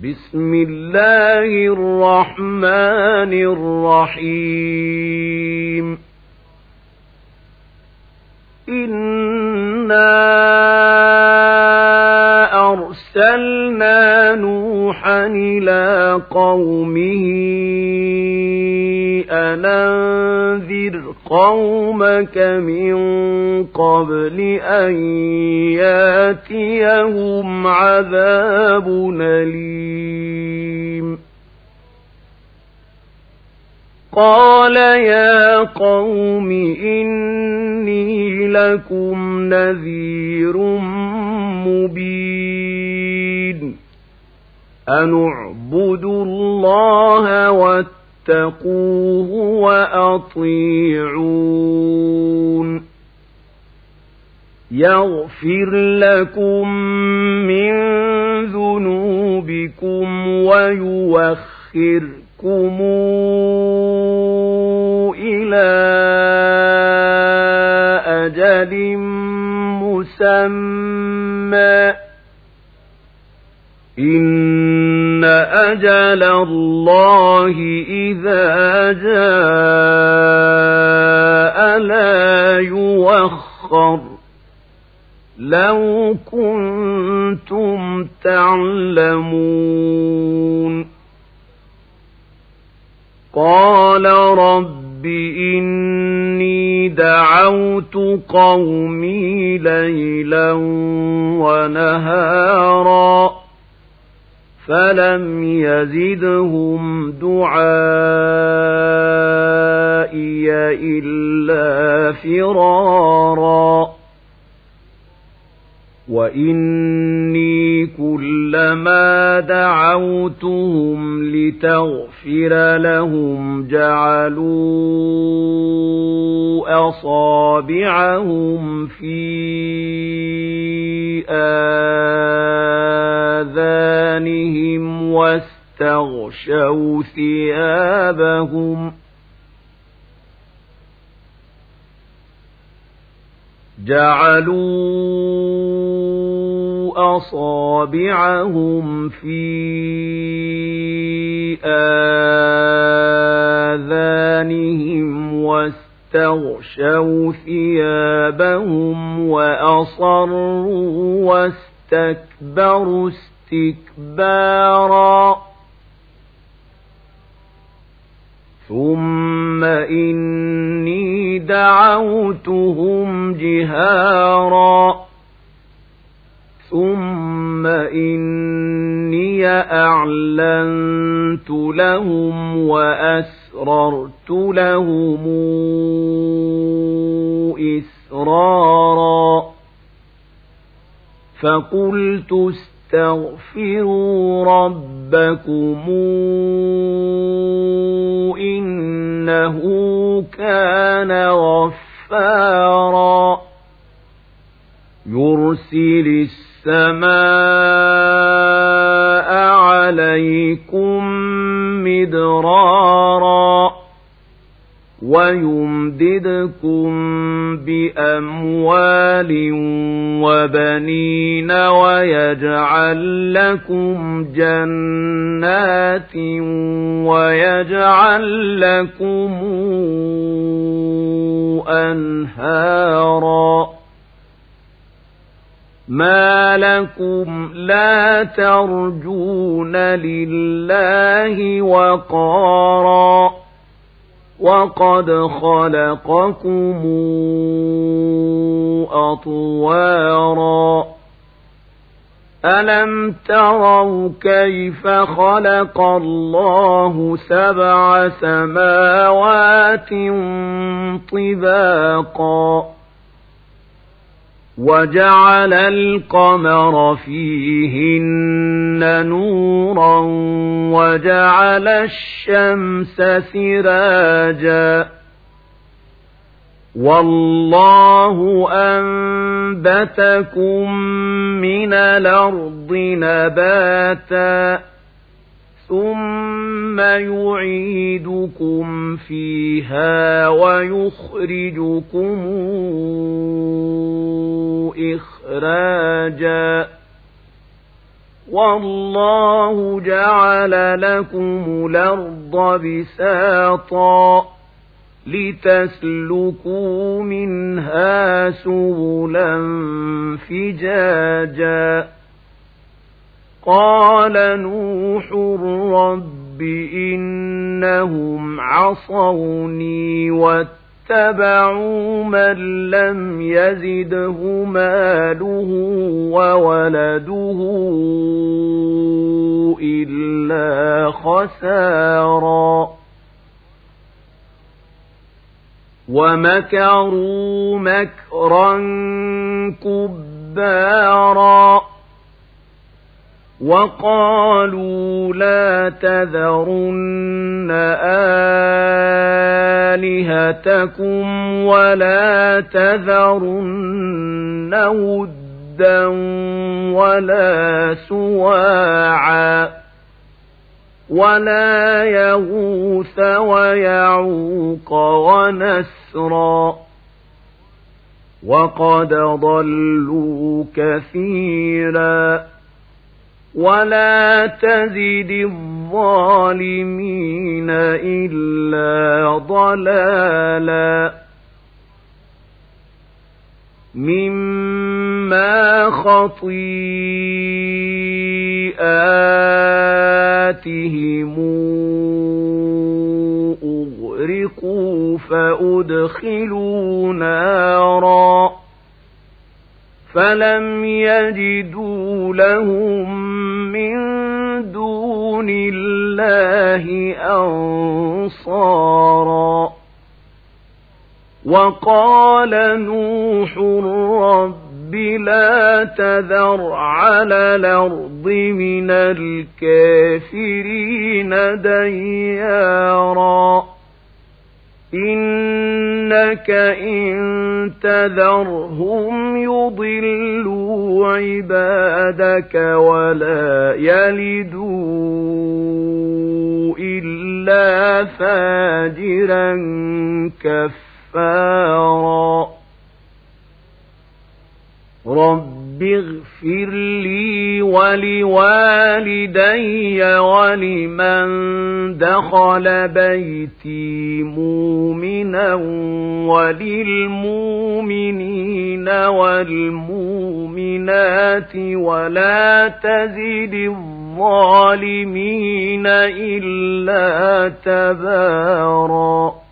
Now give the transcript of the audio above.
بسم الله الرحمن الرحيم. إنا أرسلنا نوحا إلى قومه أنذر قومك من قبل أن ياتيهم عذاب أليم. قال يا قوم إني لكم نذير مبين. أن اعبدوا الله واتقوا فاتقوه وأطيعون. يغفر لكم من ذنوبكم ويوخركم إلى أجل مسمى. إن أجل الله إذا جاء لا يوخر لو كنتم تعلمون قال رب إني دعوت قومي ليلا ونهارا فلم يزدهم دعائي إلا فرارا وإني كلما دعوتهم لتغفر لهم جعلوا أصابعهم في آذانهم واستغشوا ثيابهم جعلوا أصابعهم في آذانهم واستغشوا ثيابهم وأصروا واستكبروا استكبارا ثم إني دعوتهم جهارا ثم إني أعلنت لهم وأسررت لهم إسرارا فقلت استغفروا ربكم إنه كان غفارا. يرسل السماء عليكم مدرارا. ويمددكم بأموال وبنين ويجعل لكم جنات ويجعل لكم أنهارا ما لكم لا ترجون لله وقارا وقد خلقكم أطوارا. ألم تروا كيف خلق الله سبع سماوات طباقا؟ وجعل القمر فيهن نورا وجعل الشمس سراجا. والله أنبتكم من الأرض نباتا ثم يعيدكم فيها ويخرجكم إخراجا. والله جعل لكم الأرض بساطا لتسلكوا منها سبلا فجاجا. قال نوح رب إنهم عصوني واتبعوا من لم يزده ماله وولده إلا خسارا. ومكروا مكرا كبارا. وقالوا لا تذرن آلهتكم ولا تذرن ودا ولا سواعا ولا يغوث ويعوق ونسرا وقد ضلوا كثيرا ولا تزد الظالمين إلا ضلالا مما خطيئاتهم أغرقوا فأدخلوا نارا فلم يجدوا لهم من دون الله أنصارا. وقال نوح رب لا تذر على الأرض من الكافرين ديارا. إنك إن تذرهم يضلوا عبادك ولا يلدوا إلا فاجرا كفارا رب اغفر لي ولوالدي ولمن دخل بيتي مؤمنا وللمؤمنين والمؤمنات ولا تزد الظالمين إلا تباراً